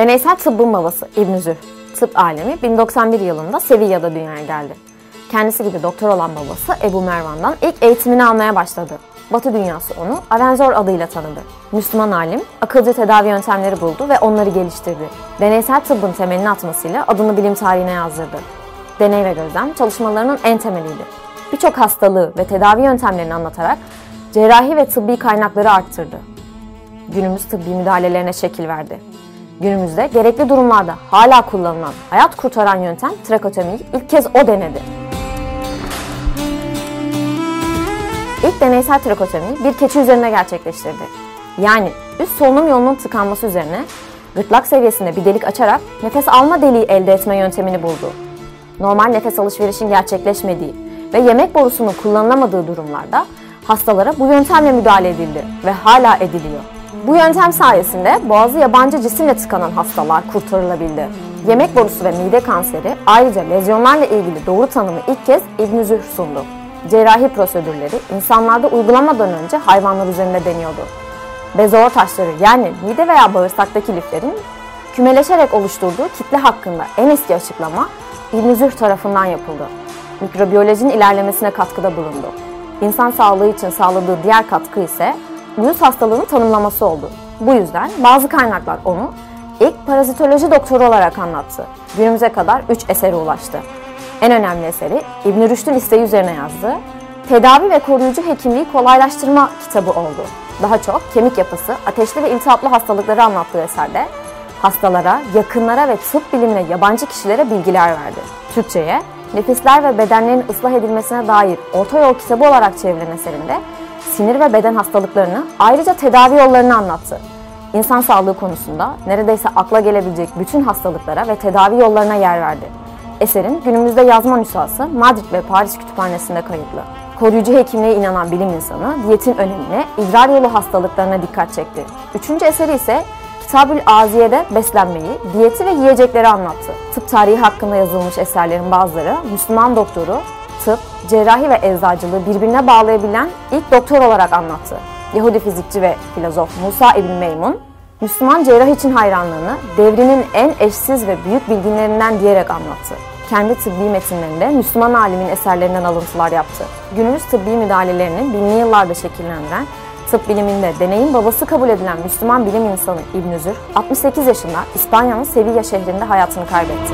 Deneysel tıbbın babası İbn Züh, tıp alemi 1091 yılında Sevilla'da dünyaya geldi. Kendisi gibi doktor olan babası Ebu Mervan'dan ilk eğitimini almaya başladı. Batı dünyası onu Avenzor adıyla tanıdı. Müslüman alim, akılcı tedavi yöntemleri buldu ve onları geliştirdi. Deneysel tıbbın temelini atmasıyla adını bilim tarihine yazdırdı. Deney ve gözlem çalışmalarının en temeliydi. Birçok hastalığı ve tedavi yöntemlerini anlatarak cerrahi ve tıbbi kaynakları arttırdı. Günümüz tıbbi müdahalelerine şekil verdi. Günümüzde gerekli durumlarda hala kullanılan hayat kurtaran yöntem trakotomiyi ilk kez o denedi. İlk deneysel trakotomi bir keçi üzerine gerçekleştirdi. Yani üst solunum yolunun tıkanması üzerine gırtlak seviyesinde bir delik açarak nefes alma deliği elde etme yöntemini buldu. Normal nefes alışverişin gerçekleşmediği ve yemek borusunun kullanılamadığı durumlarda hastalara bu yöntemle müdahale edildi ve hala ediliyor. Bu yöntem sayesinde boğazı yabancı cisimle tıkanan hastalar kurtarılabildi. Yemek borusu ve mide kanseri ayrıca lezyonlarla ilgili doğru tanımı ilk kez İbn Zühr sundu. Cerrahi prosedürleri insanlarda uygulamadan önce hayvanlar üzerinde deniyordu. Bezoar taşları yani mide veya bağırsaktaki liflerin kümeleşerek oluşturduğu kitle hakkında en eski açıklama İbn Zühr tarafından yapıldı. Mikrobiyolojinin ilerlemesine katkıda bulundu. İnsan sağlığı için sağladığı diğer katkı ise uyuz hastalığının tanımlaması oldu. Bu yüzden bazı kaynaklar onu ilk parazitoloji doktoru olarak anlattı. Günümüze kadar 3 eseri ulaştı. En önemli eseri İbn Rüşd'ün isteği üzerine yazdığı Tedavi ve Koruyucu Hekimliği Kolaylaştırma kitabı oldu. Daha çok kemik yapısı, ateşli ve iltihaplı hastalıkları anlattığı eserde hastalara, yakınlara ve tıp bilimine yabancı kişilere bilgiler verdi. Türkçe'ye nefisler ve bedenlerin ıslah edilmesine dair orta yol kitabı olarak çevrilen eserinde sinir ve beden hastalıklarını ayrıca tedavi yollarını anlattı. İnsan sağlığı konusunda neredeyse akla gelebilecek bütün hastalıklara ve tedavi yollarına yer verdi. Eserin günümüzde yazma nüshası Madrid ve Paris kütüphanesinde kayıtlı. Koruyucu hekimliğe inanan bilim insanı diyetin önemine, idrar yolu hastalıklarına dikkat çekti. Üçüncü eseri ise Kitabül Aziye'de beslenmeyi, diyeti ve yiyecekleri anlattı. Tıp tarihi hakkında yazılmış eserlerin bazıları Müslüman doktoru, tıp, cerrahi ve eczacılığı birbirine bağlayabilen ilk doktor olarak anlattı. Yahudi fizikçi ve filozof Musa İbn Meymun, Müslüman cerrah için hayranlığını devrinin en eşsiz ve büyük bilginlerinden diyerek anlattı. Kendi tıbbi metinlerinde Müslüman alimin eserlerinden alıntılar yaptı. Günümüz tıbbi müdahalelerini binli yıllarda şekillendiren, tıp biliminde deneyin babası kabul edilen Müslüman bilim insanı İbn Zür, 68 yaşında İspanya'nın Sevilla şehrinde hayatını kaybetti.